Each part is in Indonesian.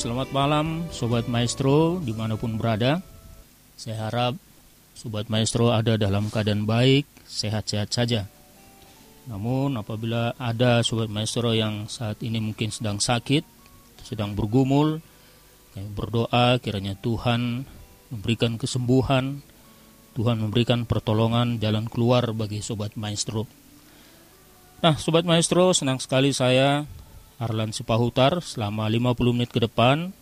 Selamat malam Sobat Maestro di mana pun berada. Saya harap Sobat Maestro ada dalam keadaan baik, sehat-sehat saja. Namun apabila ada Sobat Maestro yang saat ini mungkin sedang sakit Sedang bergumul berdoa kiranya Tuhan memberikan kesembuhan Tuhan memberikan pertolongan jalan keluar bagi Sobat Maestro. Nah Sobat Maestro senang sekali saya Arlan Sipahutar selama 50 menit ke depan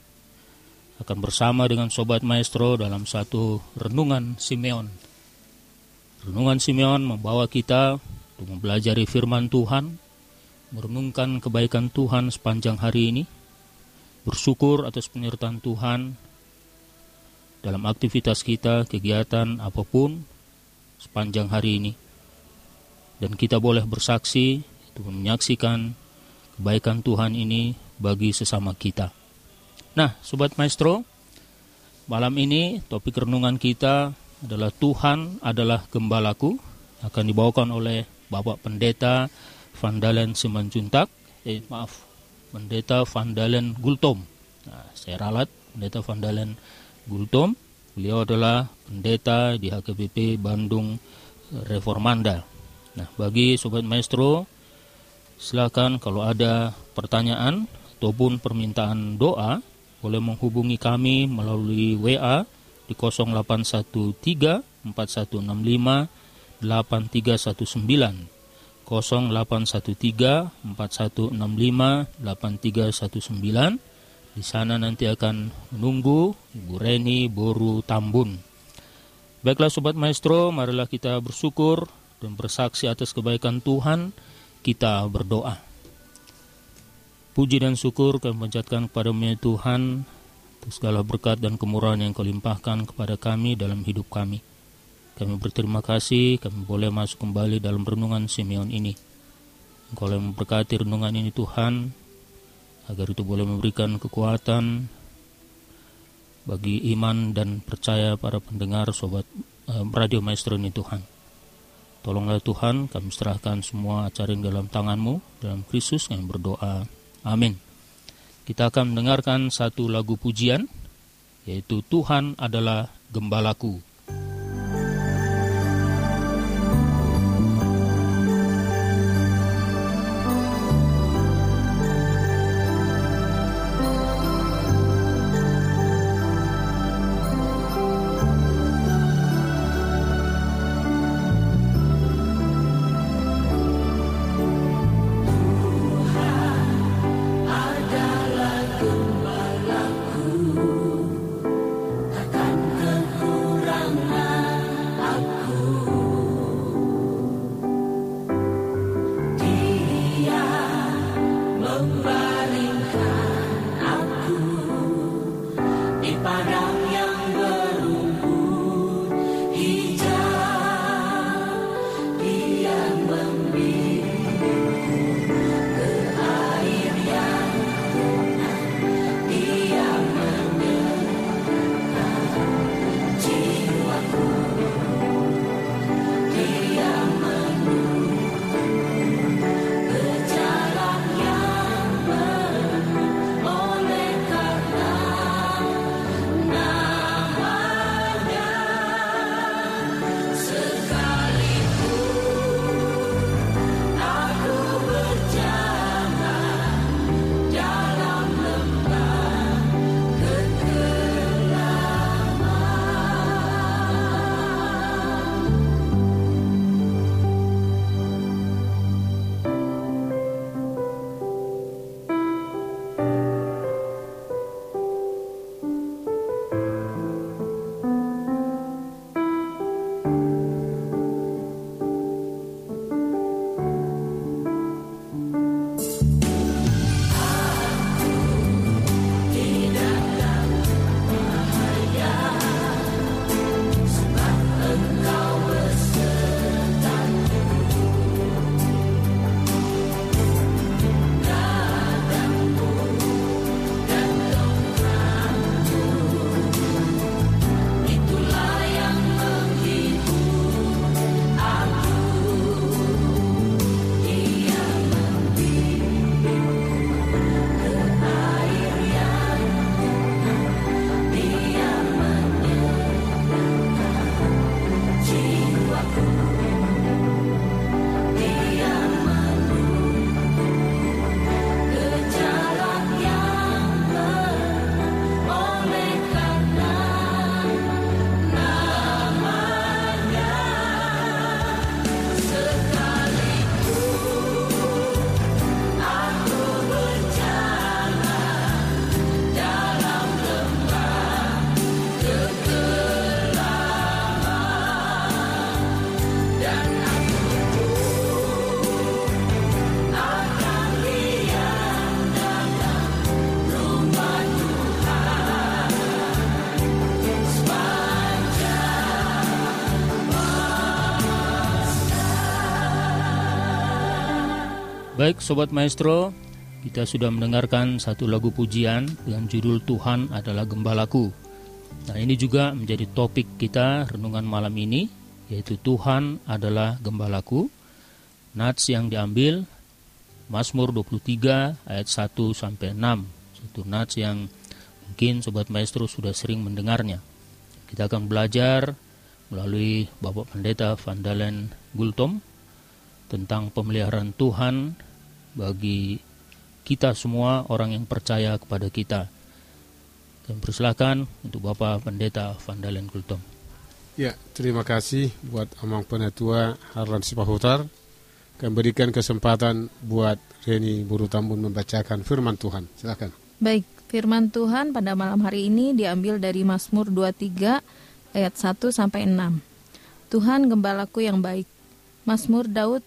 akan bersama dengan Sobat Maestro dalam satu renungan Simeon. Renungan Simeon membawa kita untuk mempelajari firman Tuhan, merenungkan kebaikan Tuhan sepanjang hari ini, bersyukur atas penyertaan Tuhan dalam aktivitas kita, kegiatan apa pun sepanjang hari ini. Dan kita boleh bersaksi untuk menyaksikan kebaikan Tuhan ini bagi sesama kita. Nah, Sobat Maestro, malam ini topik renungan kita adalah Tuhan adalah gembalaku, akan dibawakan oleh Bapak Pendeta Vandalen Simanjuntak, eh maaf, Pendeta Vandalen Gultom. Nah, saya ralat Pendeta Vandalen Gultom. Beliau adalah pendeta di HKBP Bandung Reformanda. Nah, bagi Sobat Maestro, Silakan kalau ada pertanyaan ataupun permintaan doa boleh menghubungi kami melalui WA di 0813 4165 8319 0813 4165 8319 di sana nanti akan menunggu Ibu Reni Boru Tambun. Baiklah Sobat Maestro, marilah kita bersyukur dan bersaksi atas kebaikan Tuhan kita berdoa. Puji dan syukur kami panjatkan kepada Tuhan untuk segala berkat dan kemurahan yang kau limpahkan kepada kami dalam hidup kami. Kami berterima kasih kami boleh masuk kembali dalam renungan Simeon ini. Engkau yang memberkati renungan ini Tuhan, agar itu boleh memberikan kekuatan bagi iman dan percaya para pendengar sobat eh, Radio Maestro ini Tuhan. Tolonglah Tuhan, kami serahkan semua acara yang dalam tanganmu, dalam Kristus yang berdoa. Amin. Kita akan mendengarkan satu lagu pujian, yaitu Tuhan adalah Gembalaku. Baik Sobat Maestro, kita sudah mendengarkan satu lagu pujian dengan judul Tuhan adalah Gembalaku. Nah ini juga menjadi topik kita renungan malam ini, yaitu Tuhan adalah Gembalaku. Nats yang diambil Mazmur 23 ayat 1 sampai 6. Satu nats yang mungkin Sobat Maestro sudah sering mendengarnya. Kita akan belajar melalui Bapak Pendeta Vandalen Gultom tentang pemeliharaan Tuhan bagi kita semua orang yang percaya kepada kita. Dan persilakan untuk Bapak Pendeta Vandalen Gultom. Ya, terima kasih buat Amang Penatua Harlan Sipahutar. Kami berikan kesempatan buat Reni Buru Tambun membacakan firman Tuhan. Silakan. Baik, firman Tuhan pada malam hari ini diambil dari Mazmur 23 ayat 1 sampai 6. Tuhan gembalaku yang baik. Mazmur Daud,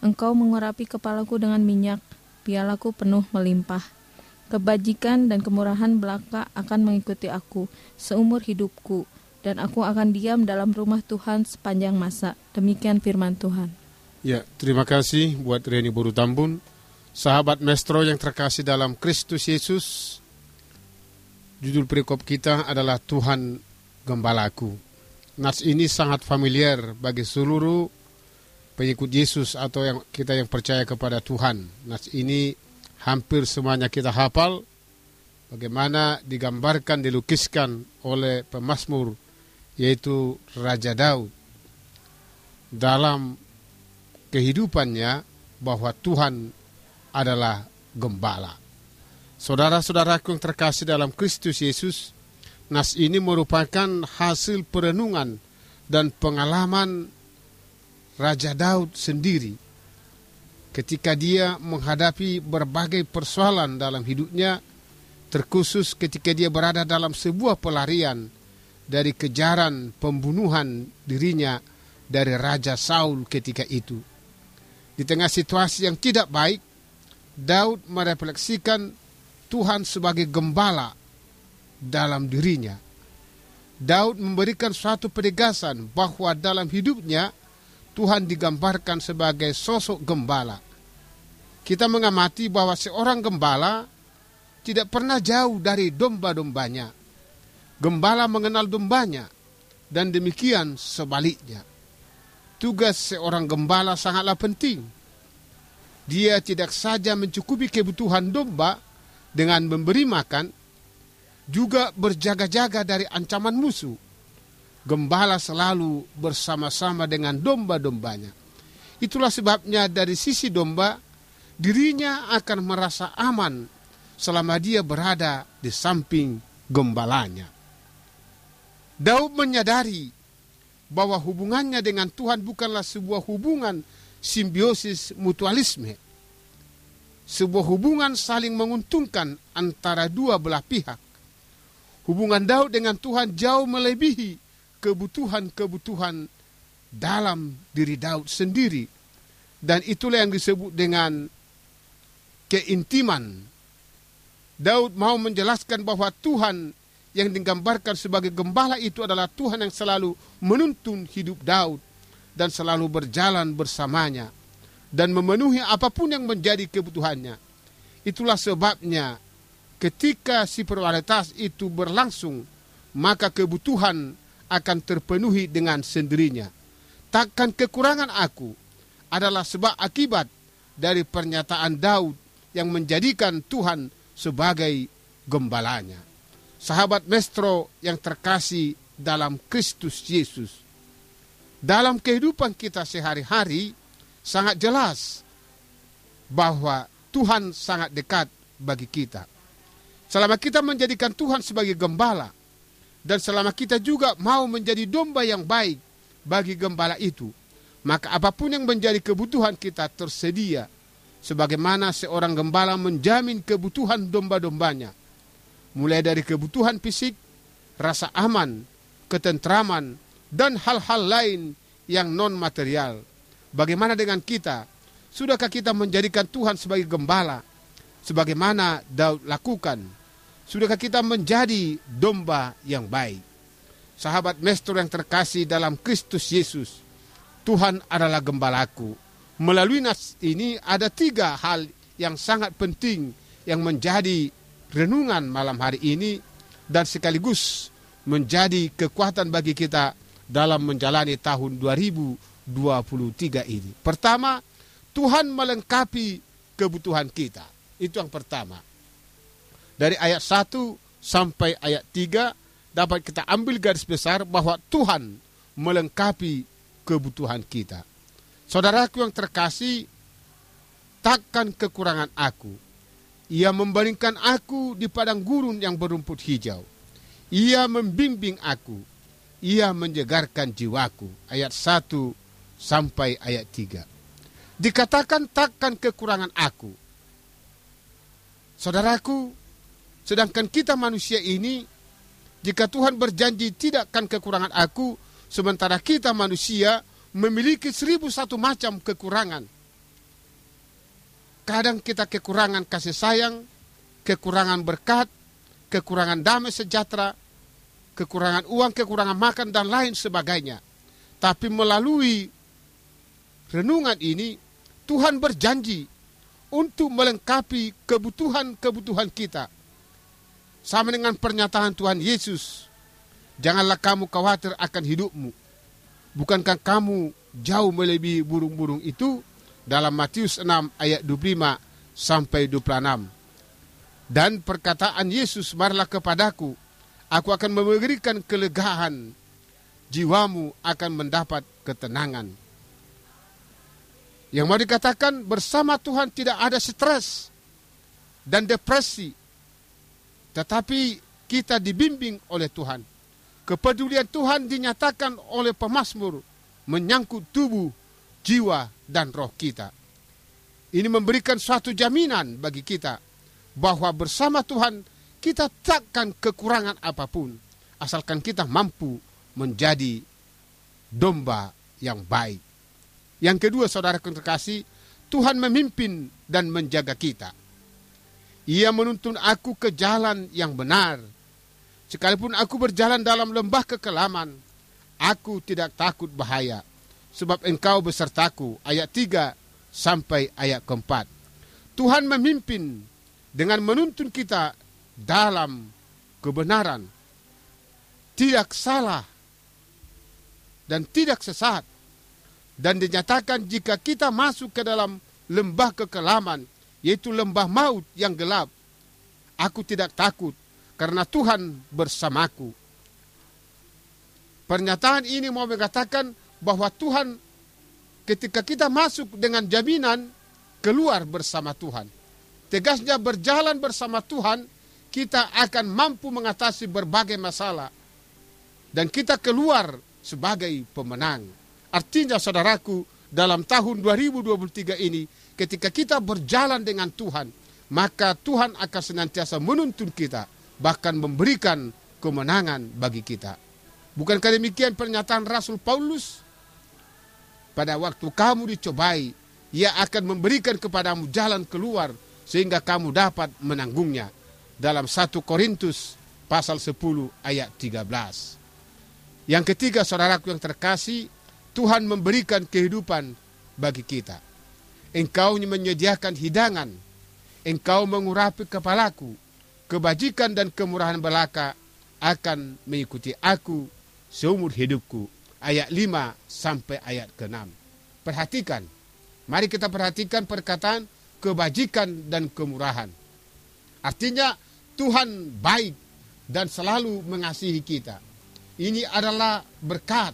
Engkau mengurapi kepalaku dengan minyak, pialaku penuh melimpah. Kebajikan dan kemurahan belaka akan mengikuti aku seumur hidupku, dan aku akan diam dalam rumah Tuhan sepanjang masa. Demikian firman Tuhan. Ya, terima kasih buat Reni Buru Tambun. Sahabat Mestro yang terkasih dalam Kristus Yesus, judul perikop kita adalah Tuhan Gembalaku. Nas ini sangat familiar bagi seluruh pengikut Yesus atau yang kita yang percaya kepada Tuhan. Nas ini hampir semuanya kita hafal bagaimana digambarkan dilukiskan oleh pemazmur yaitu Raja Daud dalam kehidupannya bahwa Tuhan adalah gembala. Saudara-saudaraku yang terkasih dalam Kristus Yesus, Nas ini merupakan hasil perenungan dan pengalaman Raja Daud sendiri ketika dia menghadapi berbagai persoalan dalam hidupnya terkhusus ketika dia berada dalam sebuah pelarian dari kejaran pembunuhan dirinya dari Raja Saul ketika itu. Di tengah situasi yang tidak baik, Daud merefleksikan Tuhan sebagai gembala dalam dirinya. Daud memberikan suatu penegasan bahwa dalam hidupnya Tuhan digambarkan sebagai sosok gembala. Kita mengamati bahwa seorang gembala tidak pernah jauh dari domba-dombanya. Gembala mengenal dombanya dan demikian sebaliknya. Tugas seorang gembala sangatlah penting. Dia tidak saja mencukupi kebutuhan domba dengan memberi makan, juga berjaga-jaga dari ancaman musuh. Gembala selalu bersama-sama dengan domba-dombanya. Itulah sebabnya dari sisi domba, dirinya akan merasa aman selama dia berada di samping gembalanya. Daud menyadari bahwa hubungannya dengan Tuhan bukanlah sebuah hubungan simbiosis mutualisme. Sebuah hubungan saling menguntungkan antara dua belah pihak Hubungan Daud dengan Tuhan jauh melebihi kebutuhan-kebutuhan dalam diri Daud sendiri. Dan itulah yang disebut dengan keintiman. Daud mau menjelaskan bahwa Tuhan yang digambarkan sebagai gembala itu adalah Tuhan yang selalu menuntun hidup Daud dan selalu berjalan bersamanya dan memenuhi apa pun yang menjadi kebutuhannya. Itulah sebabnya ketika spiritualitas itu berlangsung, maka kebutuhan akan terpenuhi dengan sendirinya. Takkan kekurangan aku adalah sebab akibat dari pernyataan Daud yang menjadikan Tuhan sebagai gembalanya. Sahabat Mestro yang terkasih dalam Kristus Yesus. Dalam kehidupan kita sehari-hari sangat jelas bahwa Tuhan sangat dekat bagi kita. Selama kita menjadikan Tuhan sebagai gembala, dan selama kita juga mau menjadi domba yang baik bagi gembala itu, maka apa pun yang menjadi kebutuhan kita tersedia sebagaimana seorang gembala menjamin kebutuhan domba-dombanya, mulai dari kebutuhan fisik, rasa aman, ketentraman, dan hal-hal lain yang non-material. Bagaimana dengan kita? Sudahkah kita menjadikan Tuhan sebagai gembala, sebagaimana Daud lakukan? Sudahkah kita menjadi domba yang baik? Sahabat Mestur yang terkasih dalam Kristus Yesus, Tuhan adalah gembalaku melalui nas ini ada tiga hal yang sangat penting yang menjadi renungan malam hari ini dan sekaligus menjadi kekuatan bagi kita dalam menjalani tahun 2023 ini. Pertama, Tuhan melengkapi kebutuhan kita. Itu yang pertama. Dari ayat 1 sampai ayat 3 dapat kita ambil garis besar bahwa Tuhan melengkapi kebutuhan kita. Saudaraku yang terkasih, takkan kekurangan aku. Ia membaringkan aku di padang gurun yang berumput hijau. Ia membimbing aku. Ia menjegarkan jiwaku. Ayat 1 sampai ayat 3. Dikatakan takkan kekurangan aku. Saudaraku, sedangkan kita manusia ini, jika Tuhan berjanji tidak akan kekurangan aku, sementara kita manusia memiliki seribu satu macam kekurangan. Kadang kita kekurangan kasih sayang, kekurangan berkat, kekurangan damai sejahtera, kekurangan uang, kekurangan makan, dan lain sebagainya. Tapi melalui renungan ini, Tuhan berjanji untuk melengkapi kebutuhan-kebutuhan kita. Sama dengan pernyataan Tuhan Yesus, janganlah kamu khawatir akan hidupmu Bukankah kamu jauh melebihi burung-burung itu? Dalam Matius 6 ayat 25 sampai 26. Dan perkataan Yesus, marilah kepadaku, aku akan memberikan kelegaan, jiwamu akan mendapat ketenangan. Yang mau dikatakan bersama Tuhan tidak ada stres dan depresi. Tetapi kita dibimbing oleh Tuhan. Kepedulian Tuhan dinyatakan oleh pemazmur menyangkut tubuh, jiwa, dan roh kita. Ini memberikan suatu jaminan bagi kita bahwa bersama Tuhan kita takkan kekurangan apa pun asalkan kita mampu menjadi domba yang baik. Yang kedua saudara terkasih, Tuhan memimpin dan menjaga kita. Ia menuntun aku ke jalan yang benar Sekalipun aku berjalan dalam lembah kekelaman, aku tidak takut bahaya, sebab engkau besertaku. Ayat 3 sampai ayat keempat. Tuhan memimpin dengan menuntun kita dalam kebenaran, tidak salah, dan tidak sesat. Dan dinyatakan jika kita masuk ke dalam lembah kekelaman, yaitu lembah maut yang gelap, aku tidak takut karena Tuhan bersamaku. Pernyataan ini mau mengatakan bahwa Tuhan ketika kita masuk dengan jaminan keluar bersama Tuhan. Tegasnya berjalan bersama Tuhan, kita akan mampu mengatasi berbagai masalah. Dan kita keluar sebagai pemenang. Artinya saudaraku, dalam tahun 2023 ini, ketika kita berjalan dengan Tuhan, maka Tuhan akan senantiasa menuntun kita bahkan memberikan kemenangan bagi kita. Bukankah demikian pernyataan Rasul Paulus? Pada waktu kamu dicobai, ia akan memberikan kepadamu jalan keluar sehingga kamu dapat menanggungnya. Dalam 1 Korintus pasal 10 ayat 13. Yang ketiga saudaraku yang terkasih, Tuhan memberikan kehidupan bagi kita. Engkau menyediakan hidangan, engkau mengurapi kepalaku, kebajikan dan kemurahan belaka akan mengikuti aku seumur hidupku. Ayat 5 sampai ayat ke-6. Perhatikan. Mari kita perhatikan perkataan kebajikan dan kemurahan. Artinya Tuhan baik dan selalu mengasihi kita. Ini adalah berkat.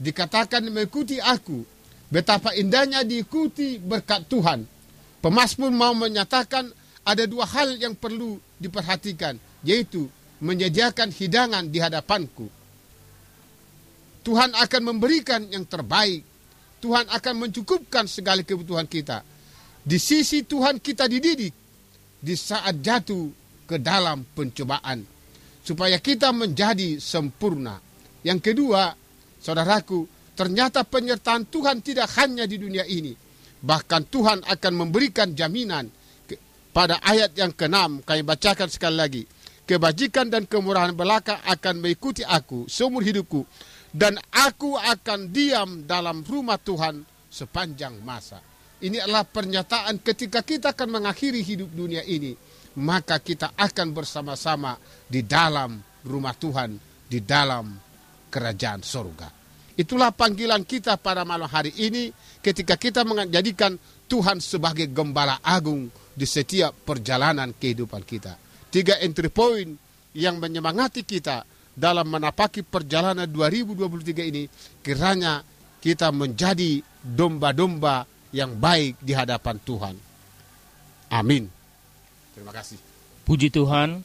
Dikatakan mengikuti aku. Betapa indahnya diikuti berkat Tuhan. Pemasmur mau menyatakan ada dua hal yang perlu diperhatikan, yaitu menyediakan hidangan di hadapanku. Tuhan akan memberikan yang terbaik. Tuhan akan mencukupkan segala kebutuhan kita. Di sisi Tuhan kita dididik di saat jatuh ke dalam pencobaan supaya kita menjadi sempurna. Yang kedua, saudaraku, ternyata penyertaan Tuhan tidak hanya di dunia ini. Bahkan Tuhan akan memberikan jaminan pada ayat yang ke-6 kami bacakan sekali lagi. Kebajikan dan kemurahan belaka akan mengikuti aku seumur hidupku dan aku akan diam dalam rumah Tuhan sepanjang masa. Ini adalah pernyataan ketika kita akan mengakhiri hidup dunia ini, maka kita akan bersama-sama di dalam rumah Tuhan, di dalam kerajaan sorga. Itulah panggilan kita pada malam hari ini ketika kita menjadikan Tuhan sebagai gembala agung di setiap perjalanan kehidupan kita. Tiga entry point yang menyemangati kita dalam menapaki perjalanan 2023 ini kiranya kita menjadi domba-domba yang baik di hadapan Tuhan. Amin. Terima kasih. Puji Tuhan,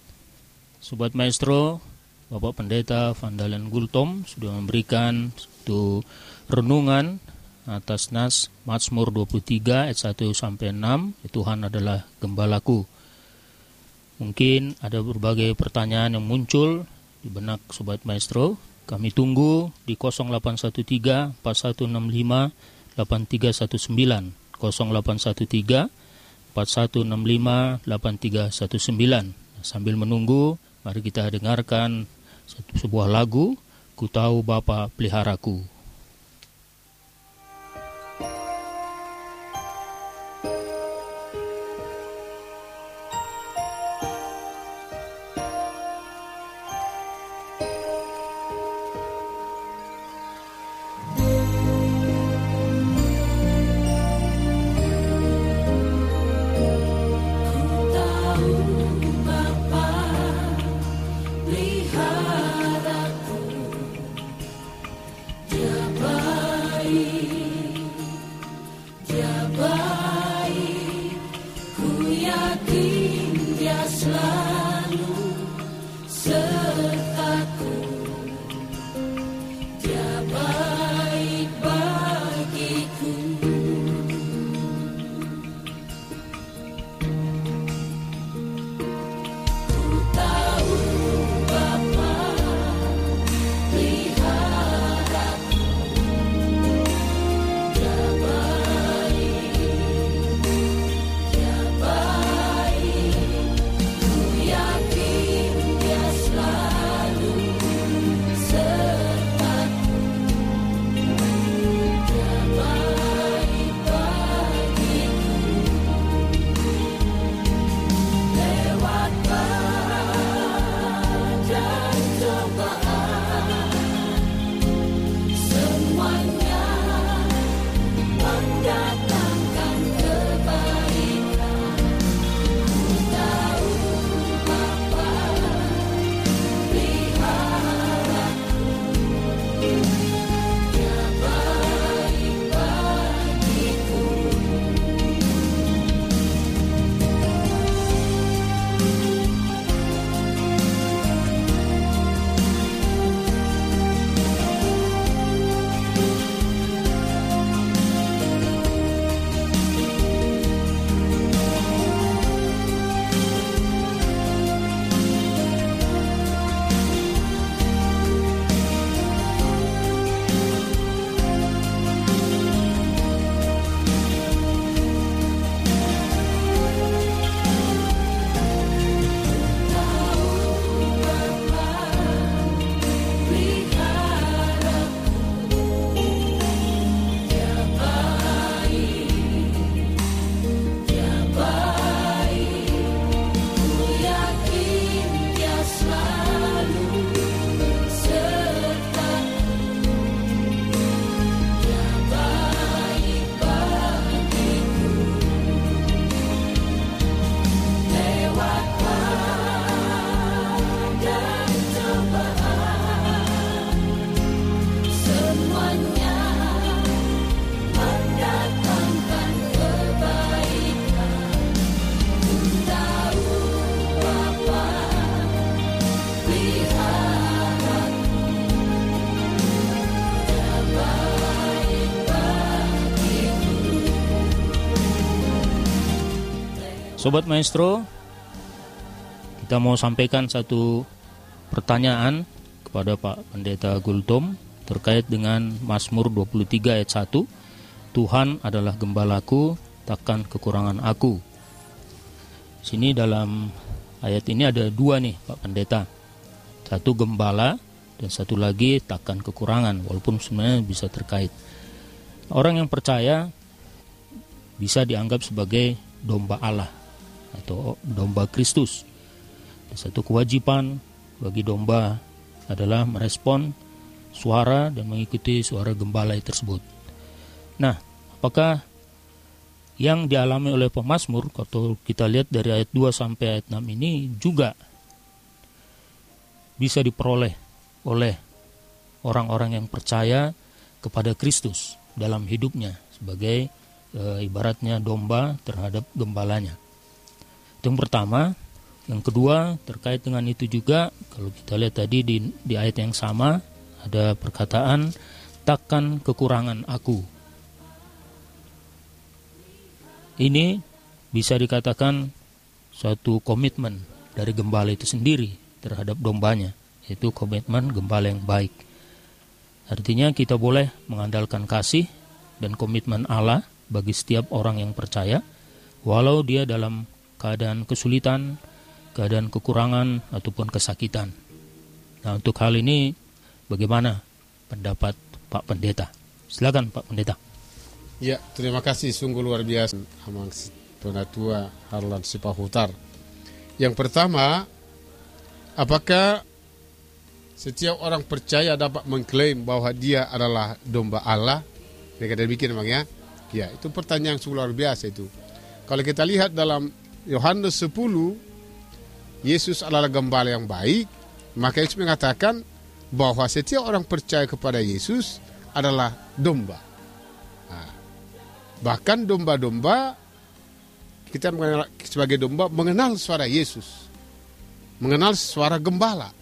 Sobat Maestro, Bapak Pendeta Vandalen Gultom sudah memberikan satu renungan atas nas Mazmur 23 ayat 1 sampai 6, Tuhan adalah gembalaku. Mungkin ada berbagai pertanyaan yang muncul di benak Sobat Maestro. Kami tunggu di 0813 4165 8319 0813 4165 8319 sambil menunggu mari kita dengarkan sebuah lagu ku tahu Bapa peliharaku Sobat Maestro, kita mau sampaikan satu pertanyaan kepada Pak Pendeta Gultom terkait dengan Mazmur 23 ayat 1. Tuhan adalah gembalaku, takkan kekurangan aku. Sini dalam ayat ini ada dua nih Pak Pendeta. Satu gembala dan satu lagi takkan kekurangan walaupun sebenarnya bisa terkait. Orang yang percaya bisa dianggap sebagai domba Allah atau domba Kristus. Satu kewajiban bagi domba adalah merespon suara dan mengikuti suara gembala tersebut. Nah, apakah yang dialami oleh pemazmur kalau kita lihat dari ayat 2 sampai ayat 6 ini juga bisa diperoleh oleh orang-orang yang percaya kepada Kristus dalam hidupnya sebagai e, ibaratnya domba terhadap gembalanya yang pertama. Yang kedua terkait dengan itu juga kalau kita lihat tadi di, di ayat yang sama ada perkataan takkan kekurangan aku. Ini bisa dikatakan suatu komitmen dari gembala itu sendiri terhadap dombanya, yaitu komitmen gembala yang baik. Artinya kita boleh mengandalkan kasih dan komitmen Allah bagi setiap orang yang percaya, walau dia dalam keadaan kesulitan, keadaan kekurangan ataupun kesakitan. Nah, untuk hal ini bagaimana pendapat Pak Pendeta? Silakan Pak Pendeta. Ya, terima kasih sungguh luar biasa Amang Penatua Harlan Sipahutar. Yang pertama, apakah setiap orang percaya dapat mengklaim bahwa dia adalah domba Allah? Mereka demikian memang ya? Ya, itu pertanyaan yang luar biasa itu. Kalau kita lihat dalam Yohanes 10 Yesus adalah gembala yang baik. Maka Yesus mengatakan bahwa setiap orang percaya kepada Yesus adalah domba. Nah, bahkan domba-domba kita mengenal, sebagai domba mengenal suara Yesus. Mengenal suara gembala.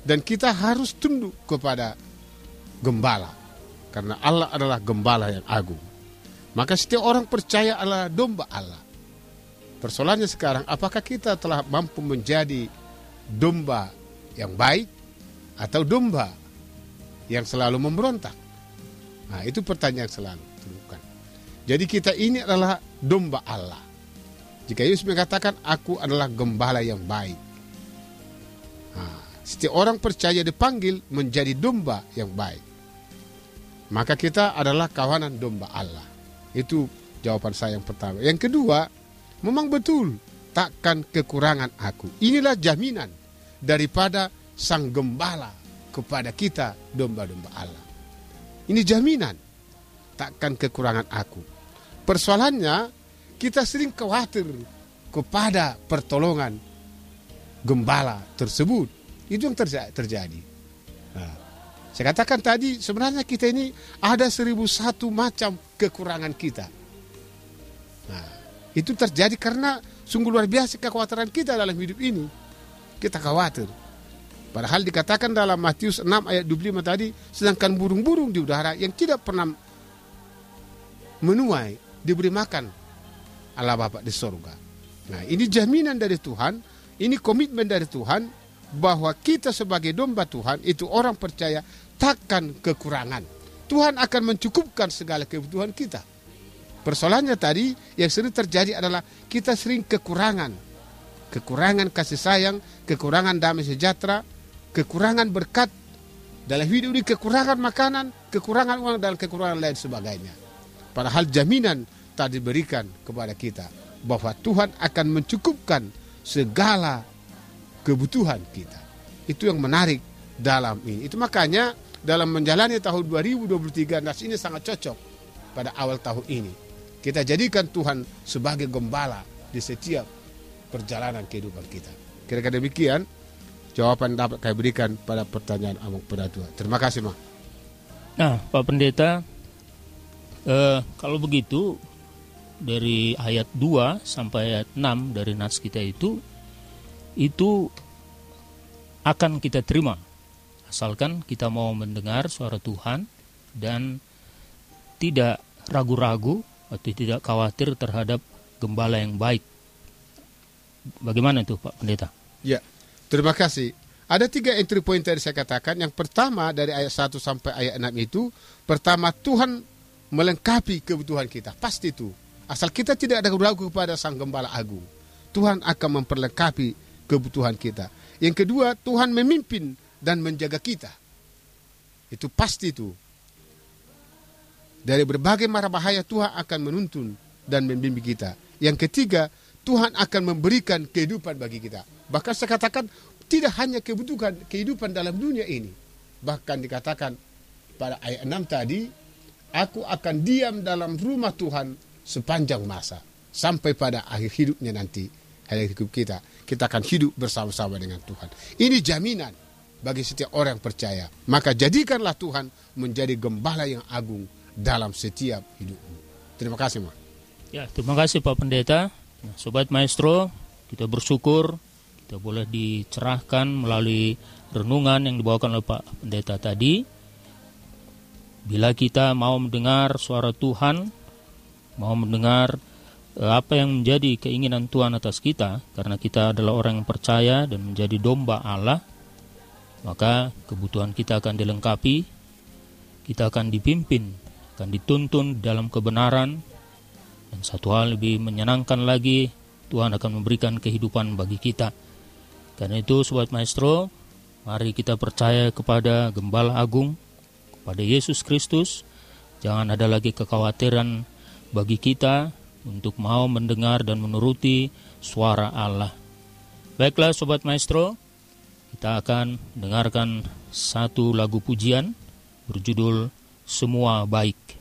Dan kita harus tunduk kepada gembala. Karena Allah adalah gembala yang agung. Maka setiap orang percaya adalah domba Allah Persoalannya sekarang, apakah kita telah mampu menjadi domba yang baik atau domba yang selalu memberontak? Nah, itu pertanyaan selalu bukan. Jadi kita ini adalah domba Allah. Jika Yesus mengatakan, aku adalah gembala yang baik. Nah, setiap orang percaya dipanggil menjadi domba yang baik. Maka kita adalah kawanan domba Allah. Itu jawaban saya yang pertama. Yang kedua, Memang betul, takkan kekurangan aku. Inilah jaminan daripada sang gembala kepada kita domba-domba Allah. Ini jaminan, takkan kekurangan aku. Persoalannya, kita sering khawatir kepada pertolongan gembala tersebut. Itu yang terjadi. Nah, saya katakan tadi, sebenarnya kita ini ada seribu satu macam kekurangan kita. Nah, itu terjadi karena sungguh luar biasa kekhawatiran kita dalam hidup ini. Kita khawatir. Padahal dikatakan dalam Matius 6 ayat 25 tadi, sedangkan burung-burung di udara yang tidak pernah menuai diberi makan Allah Bapa di sorga. Nah ini jaminan dari Tuhan, ini komitmen dari Tuhan bahwa kita sebagai domba Tuhan itu orang percaya takkan kekurangan. Tuhan akan mencukupkan segala kebutuhan kita. Persoalannya tadi yang sering terjadi adalah kita sering kekurangan. Kekurangan kasih sayang, kekurangan damai sejahtera, kekurangan berkat dalam hidup ini, kekurangan makanan, kekurangan uang dan kekurangan lain sebagainya. Padahal jaminan tadi diberikan kepada kita bahwa Tuhan akan mencukupkan segala kebutuhan kita. Itu yang menarik dalam ini. Itu makanya dalam menjalani tahun 2023 nas ini sangat cocok pada awal tahun ini kita jadikan Tuhan sebagai gembala di setiap perjalanan kehidupan kita. Kira-kira demikian jawaban dapat saya berikan pada pertanyaan Amang Pedatua. Terima kasih, Ma. Nah, Pak Pendeta, eh, kalau begitu dari ayat 2 sampai ayat 6 dari nas kita itu itu akan kita terima asalkan kita mau mendengar suara Tuhan dan tidak ragu-ragu atau tidak khawatir terhadap gembala yang baik bagaimana itu Pak Pendeta? Ya, terima kasih. Ada tiga entry point tadi saya katakan. Yang pertama dari ayat 1 sampai ayat 6 itu, pertama Tuhan melengkapi kebutuhan kita. Pasti itu. Asal kita tidak ada ragu kepada Sang Gembala Agung. Tuhan akan memperlengkapi kebutuhan kita. Yang kedua, Tuhan memimpin dan menjaga kita. Itu pasti itu. Dari berbagai mara bahaya Tuhan akan menuntun dan membimbing kita. Yang ketiga, Tuhan akan memberikan kehidupan bagi kita. Bahkan saya katakan tidak hanya kebutuhan kehidupan dalam dunia ini. Bahkan dikatakan pada ayat 6 tadi, aku akan diam dalam rumah Tuhan sepanjang masa. Sampai pada akhir hidupnya nanti, akhir hidup kita, kita akan hidup bersama-sama dengan Tuhan. Ini jaminan bagi setiap orang percaya. Maka jadikanlah Tuhan menjadi gembala yang agung dalam setiap hidupmu. Terima kasih, Ma. Ya, terima kasih Pak Pendeta. Nah, Sobat Maestro, kita bersyukur kita boleh dicerahkan melalui renungan yang dibawakan oleh Pak Pendeta tadi. Bila kita mau mendengar suara Tuhan, mau mendengar eh, apa yang menjadi keinginan Tuhan atas kita, karena kita adalah orang yang percaya dan menjadi domba Allah, maka kebutuhan kita akan dilengkapi, kita akan dipimpin, akan dituntun dalam kebenaran, dan satu hal lebih menyenangkan lagi, Tuhan akan memberikan kehidupan bagi kita. Karena itu Sobat Maestro, mari kita percaya kepada Gembala Agung, kepada Yesus Kristus. Jangan ada lagi kekhawatiran bagi kita untuk mau mendengar dan menuruti suara Allah. Baiklah Sobat Maestro, kita akan dengarkan satu lagu pujian berjudul Semua Baik.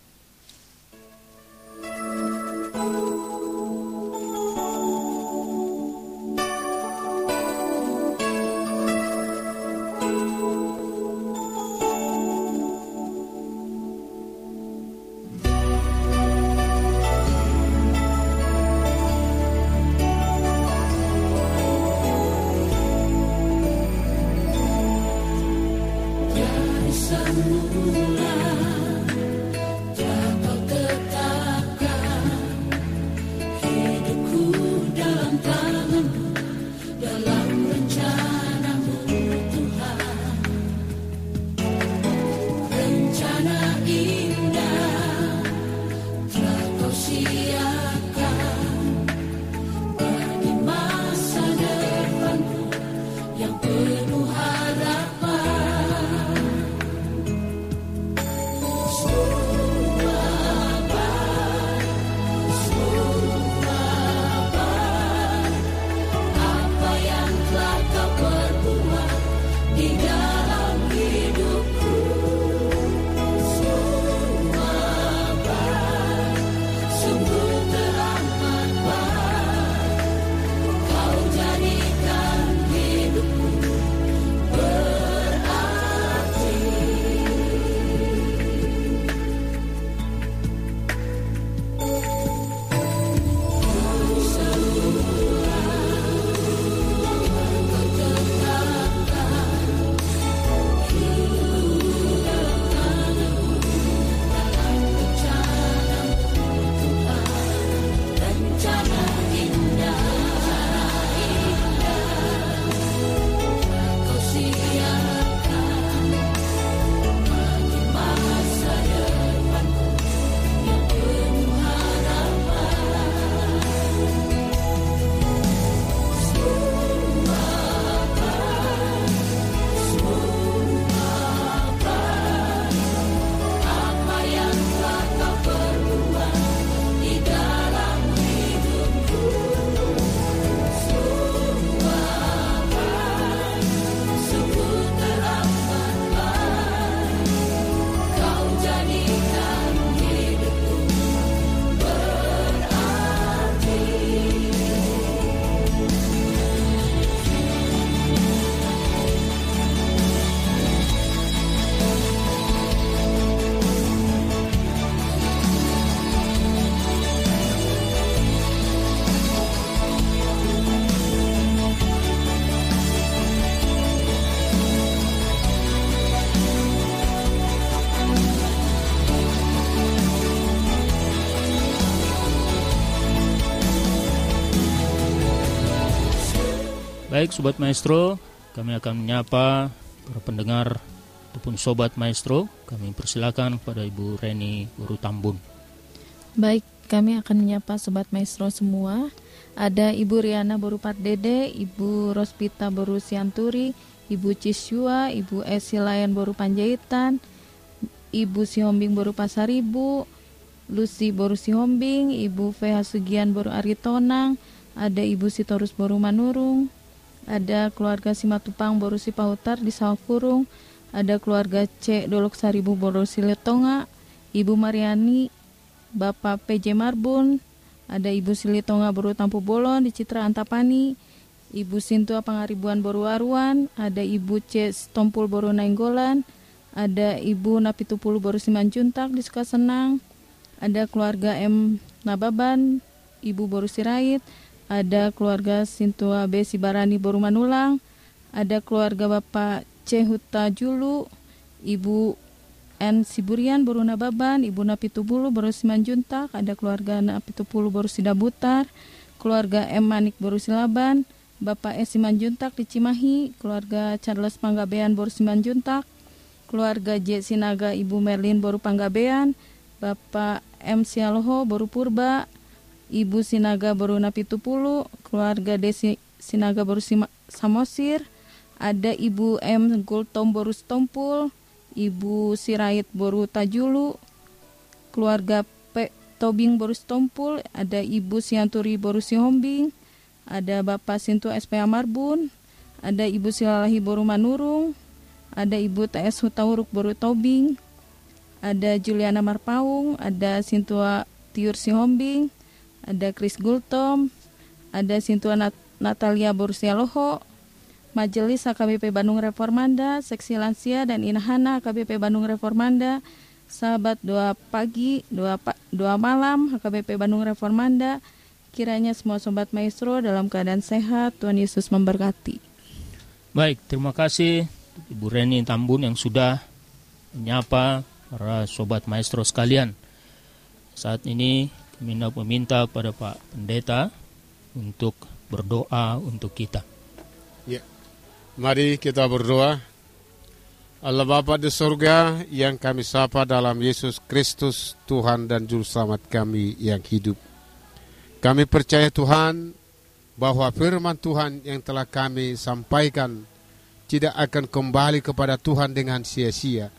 Baik Sobat Maestro, kami akan menyapa para pendengar ataupun Sobat Maestro. Kami persilakan kepada Ibu Reni Guru Tambun. Baik, kami akan menyapa Sobat Maestro semua. Ada Ibu Riana Borupat Dede, Ibu Rospita Boru Sianturi, Ibu Cisua, Ibu Esi Layan Boru Panjaitan, Ibu Sihombing Boru Pasaribu, Lucy Boru Sihombing, Ibu Feha Sugian Boru Aritonang, ada Ibu Sitorus Boru Manurung, ada keluarga Simatupang Boru Sipahutar di Sawkurung, ada keluarga C. Dolok Saribu Boru Siletonga, Ibu Mariani, Bapak PJ Marbun, ada Ibu Silitonga Boru Tampu Bolon di Citra Antapani, Ibu Sintua Pangaribuan Boru Aruan, ada Ibu C. Stompul Boru Nainggolan, ada Ibu Napitupulu Boru Simanjuntak di Sukasenang, ada keluarga M. Nababan, Ibu Boru Sirait, ada keluarga Sintua B. Sibarani Boru Manulang, ada keluarga Bapak C. Huta Julu, Ibu N. Siburian Boru Nababan, Ibu Napitubulu Boru Simanjuntak, ada keluarga Napitupulu Boru Sidabutar, keluarga M. Manik Boru Silaban, Bapak S. Simanjuntak di Cimahi, keluarga Charles Panggabean Boru Simanjuntak, keluarga J. Sinaga Ibu Merlin Boru Panggabean, Bapak M. Sialoho Boru Purba, Ibu Sinaga baru Napitupulu, keluarga Desi Sinaga baru Samosir, ada Ibu M. Gultom baru Stompul, Ibu Sirait baru Tajulu, keluarga P. Tobing baru Stompul, ada Ibu Sianturi baru Sihombing, ada Bapak Sintu SPA Marbun, ada Ibu Silalahi baru Manurung, ada Ibu TS Hutauruk baru Tobing, ada Juliana Marpaung, ada Sintua Tiur Sihombing, ada Chris Gultom, ada Sintua Nat Natalia Loho, Majelis AKBP Bandung Reformanda, Seksi Lansia dan Inahana AKBP Bandung Reformanda, sahabat doa pagi, doa, pa, doa malam AKBP Bandung Reformanda, kiranya semua sobat maestro dalam keadaan sehat, Tuhan Yesus memberkati. Baik, terima kasih Ibu Reni Tambun yang sudah menyapa para sobat maestro sekalian. Saat ini Minta meminta kepada Pak Pendeta untuk berdoa untuk kita. Ya. Mari kita berdoa. Allah Bapa di surga yang kami sapa dalam Yesus Kristus Tuhan dan Juru Selamat kami yang hidup. Kami percaya Tuhan bahwa firman Tuhan yang telah kami sampaikan tidak akan kembali kepada Tuhan dengan sia-sia,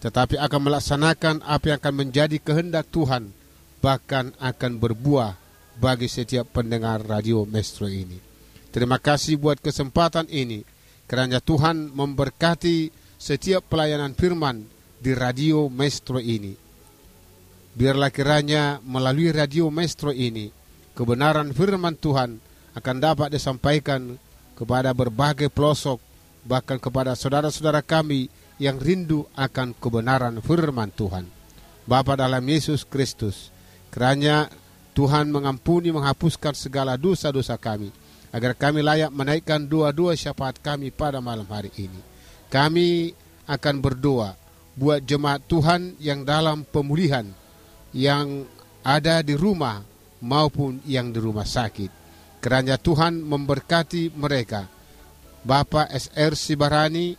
tetapi akan melaksanakan apa yang akan menjadi kehendak Tuhan bahkan akan berbuah bagi setiap pendengar radio Mestro ini. Terima kasih buat kesempatan ini, kerana Tuhan memberkati setiap pelayanan firman di radio Mestro ini. Biarlah kiranya melalui radio Mestro ini, kebenaran firman Tuhan akan dapat disampaikan kepada berbagai pelosok, bahkan kepada saudara-saudara kami yang rindu akan kebenaran firman Tuhan. Bapa dalam Yesus Kristus, Kerana Tuhan mengampuni menghapuskan segala dosa-dosa kami agar kami layak menaikkan dua-dua syafaat kami pada malam hari ini. Kami akan berdoa buat jemaat Tuhan yang dalam pemulihan yang ada di rumah maupun yang di rumah sakit. Kerana Tuhan memberkati mereka. Bapa SR Sibarani,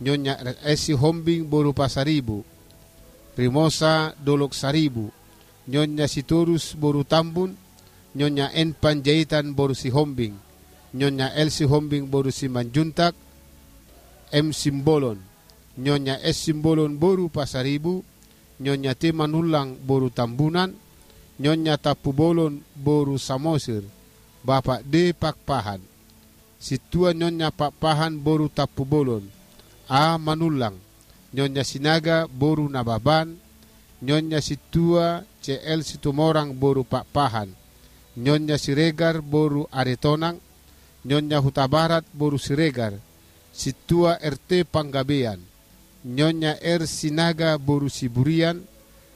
Nyonya Esi Hombing berupa Saribu, Rimosa Dolok Saribu, Nyonya Siturus Boru Tambun, Nyonya En Panjaitan Boru Si Hombing, Nyonya El Si Hombing Boru Si Manjuntak, M Simbolon, Nyonya S Simbolon Boru Pasaribu, Nyonya T Manulang Boru Tambunan, Nyonya Tapu Bolon Boru Samosir, Bapak D Pakpahan, Situa Nyonya Pakpahan Boru Tapu Bolon, A Manulang, Nyonya Sinaga Boru Nababan, Nyonya Situa CL Situmorang boru Pak Pahan, Nyonya Siregar boru Aretonang, Nyonya Huta Barat boru Siregar, Situa RT Panggabean, Nyonya R Sinaga boru Siburian,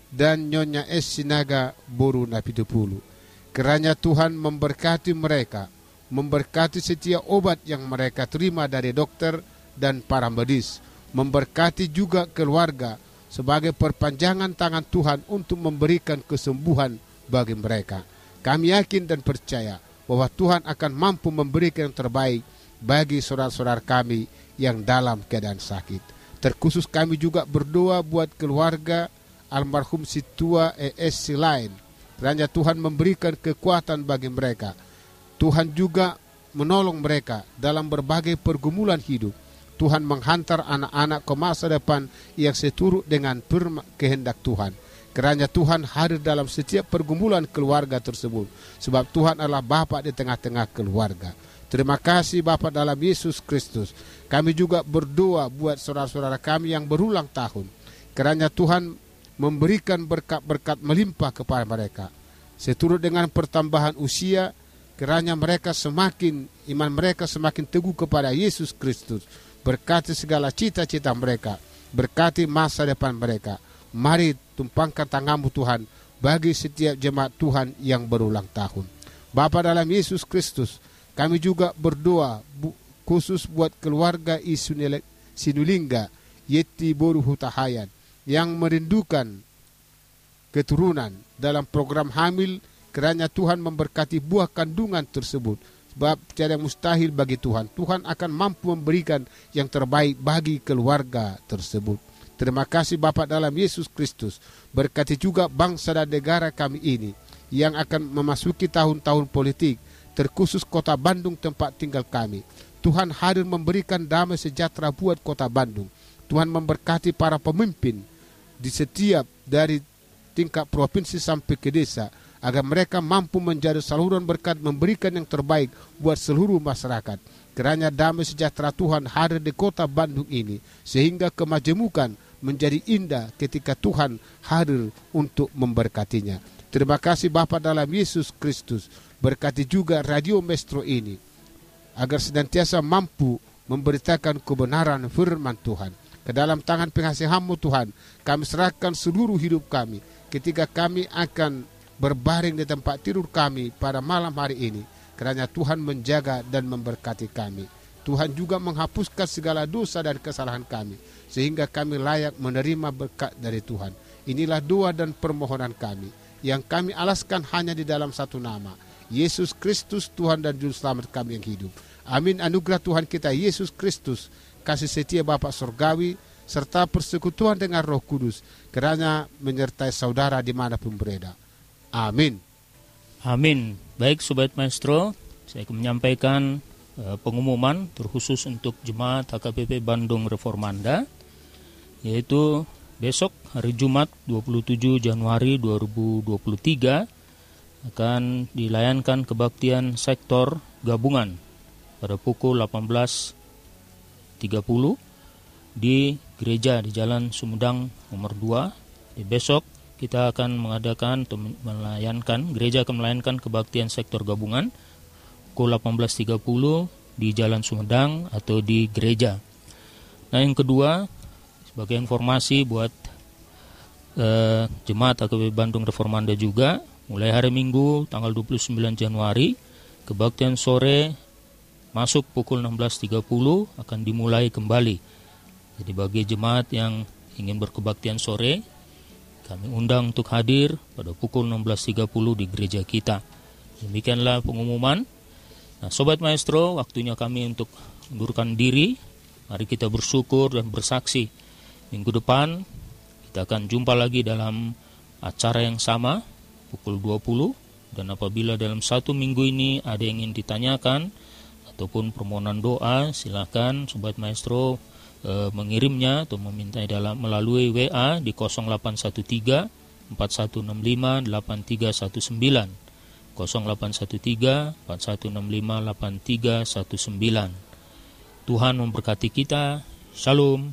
dan Nyonya S Sinaga boru Napitupulu. Kerana Tuhan memberkati mereka, memberkati setiap obat yang mereka terima dari dokter dan para medis, memberkati juga keluarga, sebagai perpanjangan tangan Tuhan untuk memberikan kesembuhan bagi mereka. Kami yakin dan percaya bahwa Tuhan akan mampu memberikan yang terbaik bagi saudara-saudara kami yang dalam keadaan sakit. Terkhusus kami juga berdoa buat keluarga almarhum Situa ES lain. Kiranya Tuhan memberikan kekuatan bagi mereka. Tuhan juga menolong mereka dalam berbagai pergumulan hidup. Tuhan menghantar anak-anak ke masa depan yang seturut dengan kehendak Tuhan. Kerana Tuhan hadir dalam setiap pergumulan keluarga tersebut. Sebab Tuhan adalah Bapa di tengah-tengah keluarga. Terima kasih Bapak dalam Yesus Kristus. Kami juga berdoa buat saudara-saudara kami yang berulang tahun. Kerana Tuhan memberikan berkat-berkat melimpah kepada mereka. Seturut dengan pertambahan usia, kerana mereka semakin, iman mereka semakin teguh kepada Yesus Kristus. Berkati segala cita-cita mereka. Berkati masa depan mereka. Mari tumpangkan tanganmu Tuhan bagi setiap jemaat Tuhan yang berulang tahun. Bapa dalam Yesus Kristus, kami juga berdoa bu, khusus buat keluarga Sinulingga Yeti Boru Hutahayan yang merindukan keturunan dalam program hamil kerana Tuhan memberkati buah kandungan tersebut sebab tiada mustahil bagi Tuhan Tuhan akan mampu memberikan yang terbaik bagi keluarga tersebut terima kasih Bapak dalam Yesus Kristus berkati juga bangsa dan negara kami ini yang akan memasuki tahun-tahun politik terkhusus kota Bandung tempat tinggal kami. Tuhan hadir memberikan damai sejahtera buat kota Bandung. Tuhan memberkati para pemimpin di setiap dari tingkat provinsi sampai ke desa agar mereka mampu menjadi saluran berkat memberikan yang terbaik buat seluruh masyarakat. Kerana damai sejahtera Tuhan hadir di kota Bandung ini sehingga kemajemukan menjadi indah ketika Tuhan hadir untuk memberkatinya. Terima kasih Bapa dalam Yesus Kristus. Berkati juga Radio Mestro ini agar senantiasa mampu memberitakan kebenaran firman Tuhan. Ke dalam tangan pengasihanmu Tuhan, kami serahkan seluruh hidup kami ketika kami akan berbaring di tempat tidur kami pada malam hari ini. Kerana Tuhan menjaga dan memberkati kami. Tuhan juga menghapuskan segala dosa dan kesalahan kami. Sehingga kami layak menerima berkat dari Tuhan. Inilah doa dan permohonan kami. Yang kami alaskan hanya di dalam satu nama Yesus Kristus Tuhan dan Juru Selamat kami yang hidup. Amin anugerah Tuhan kita Yesus Kristus, kasih setia Bapak Surgawi, serta persekutuan dengan roh kudus, kerana menyertai saudara di mana pun berada. Amin. Amin. Baik Sobat Maestro, saya akan menyampaikan uh, pengumuman terkhusus untuk Jemaat HKBP Bandung Reformanda, yaitu besok hari Jumat 27 Januari 2023 akan dilayankan kebaktian sektor gabungan pada pukul 18.30 di gereja di Jalan Sumedang nomor 2. Di besok kita akan mengadakan atau melayankan gereja akan melayangkan kebaktian sektor gabungan pukul 18.30 di Jalan Sumedang atau di gereja. Nah, yang kedua sebagai informasi buat eh, jemaat AKB Bandung Reformanda juga mulai hari Minggu tanggal 29 Januari kebaktian sore masuk pukul 16.30 akan dimulai kembali. Jadi bagi jemaat yang ingin berkebaktian sore kami undang untuk hadir pada pukul 16.30 di gereja kita. Demikianlah pengumuman. Nah, Sobat Maestro, waktunya kami untuk mundurkan diri. Mari kita bersyukur dan bersaksi. Minggu depan kita akan jumpa lagi dalam acara yang sama pukul 20 dan apabila dalam satu minggu ini ada yang ingin ditanyakan ataupun permohonan doa silakan sobat maestro e, mengirimnya atau meminta dalam melalui WA di 0813 4165 8319 0813 4165 8319 Tuhan memberkati kita. Shalom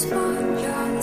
Sepanjang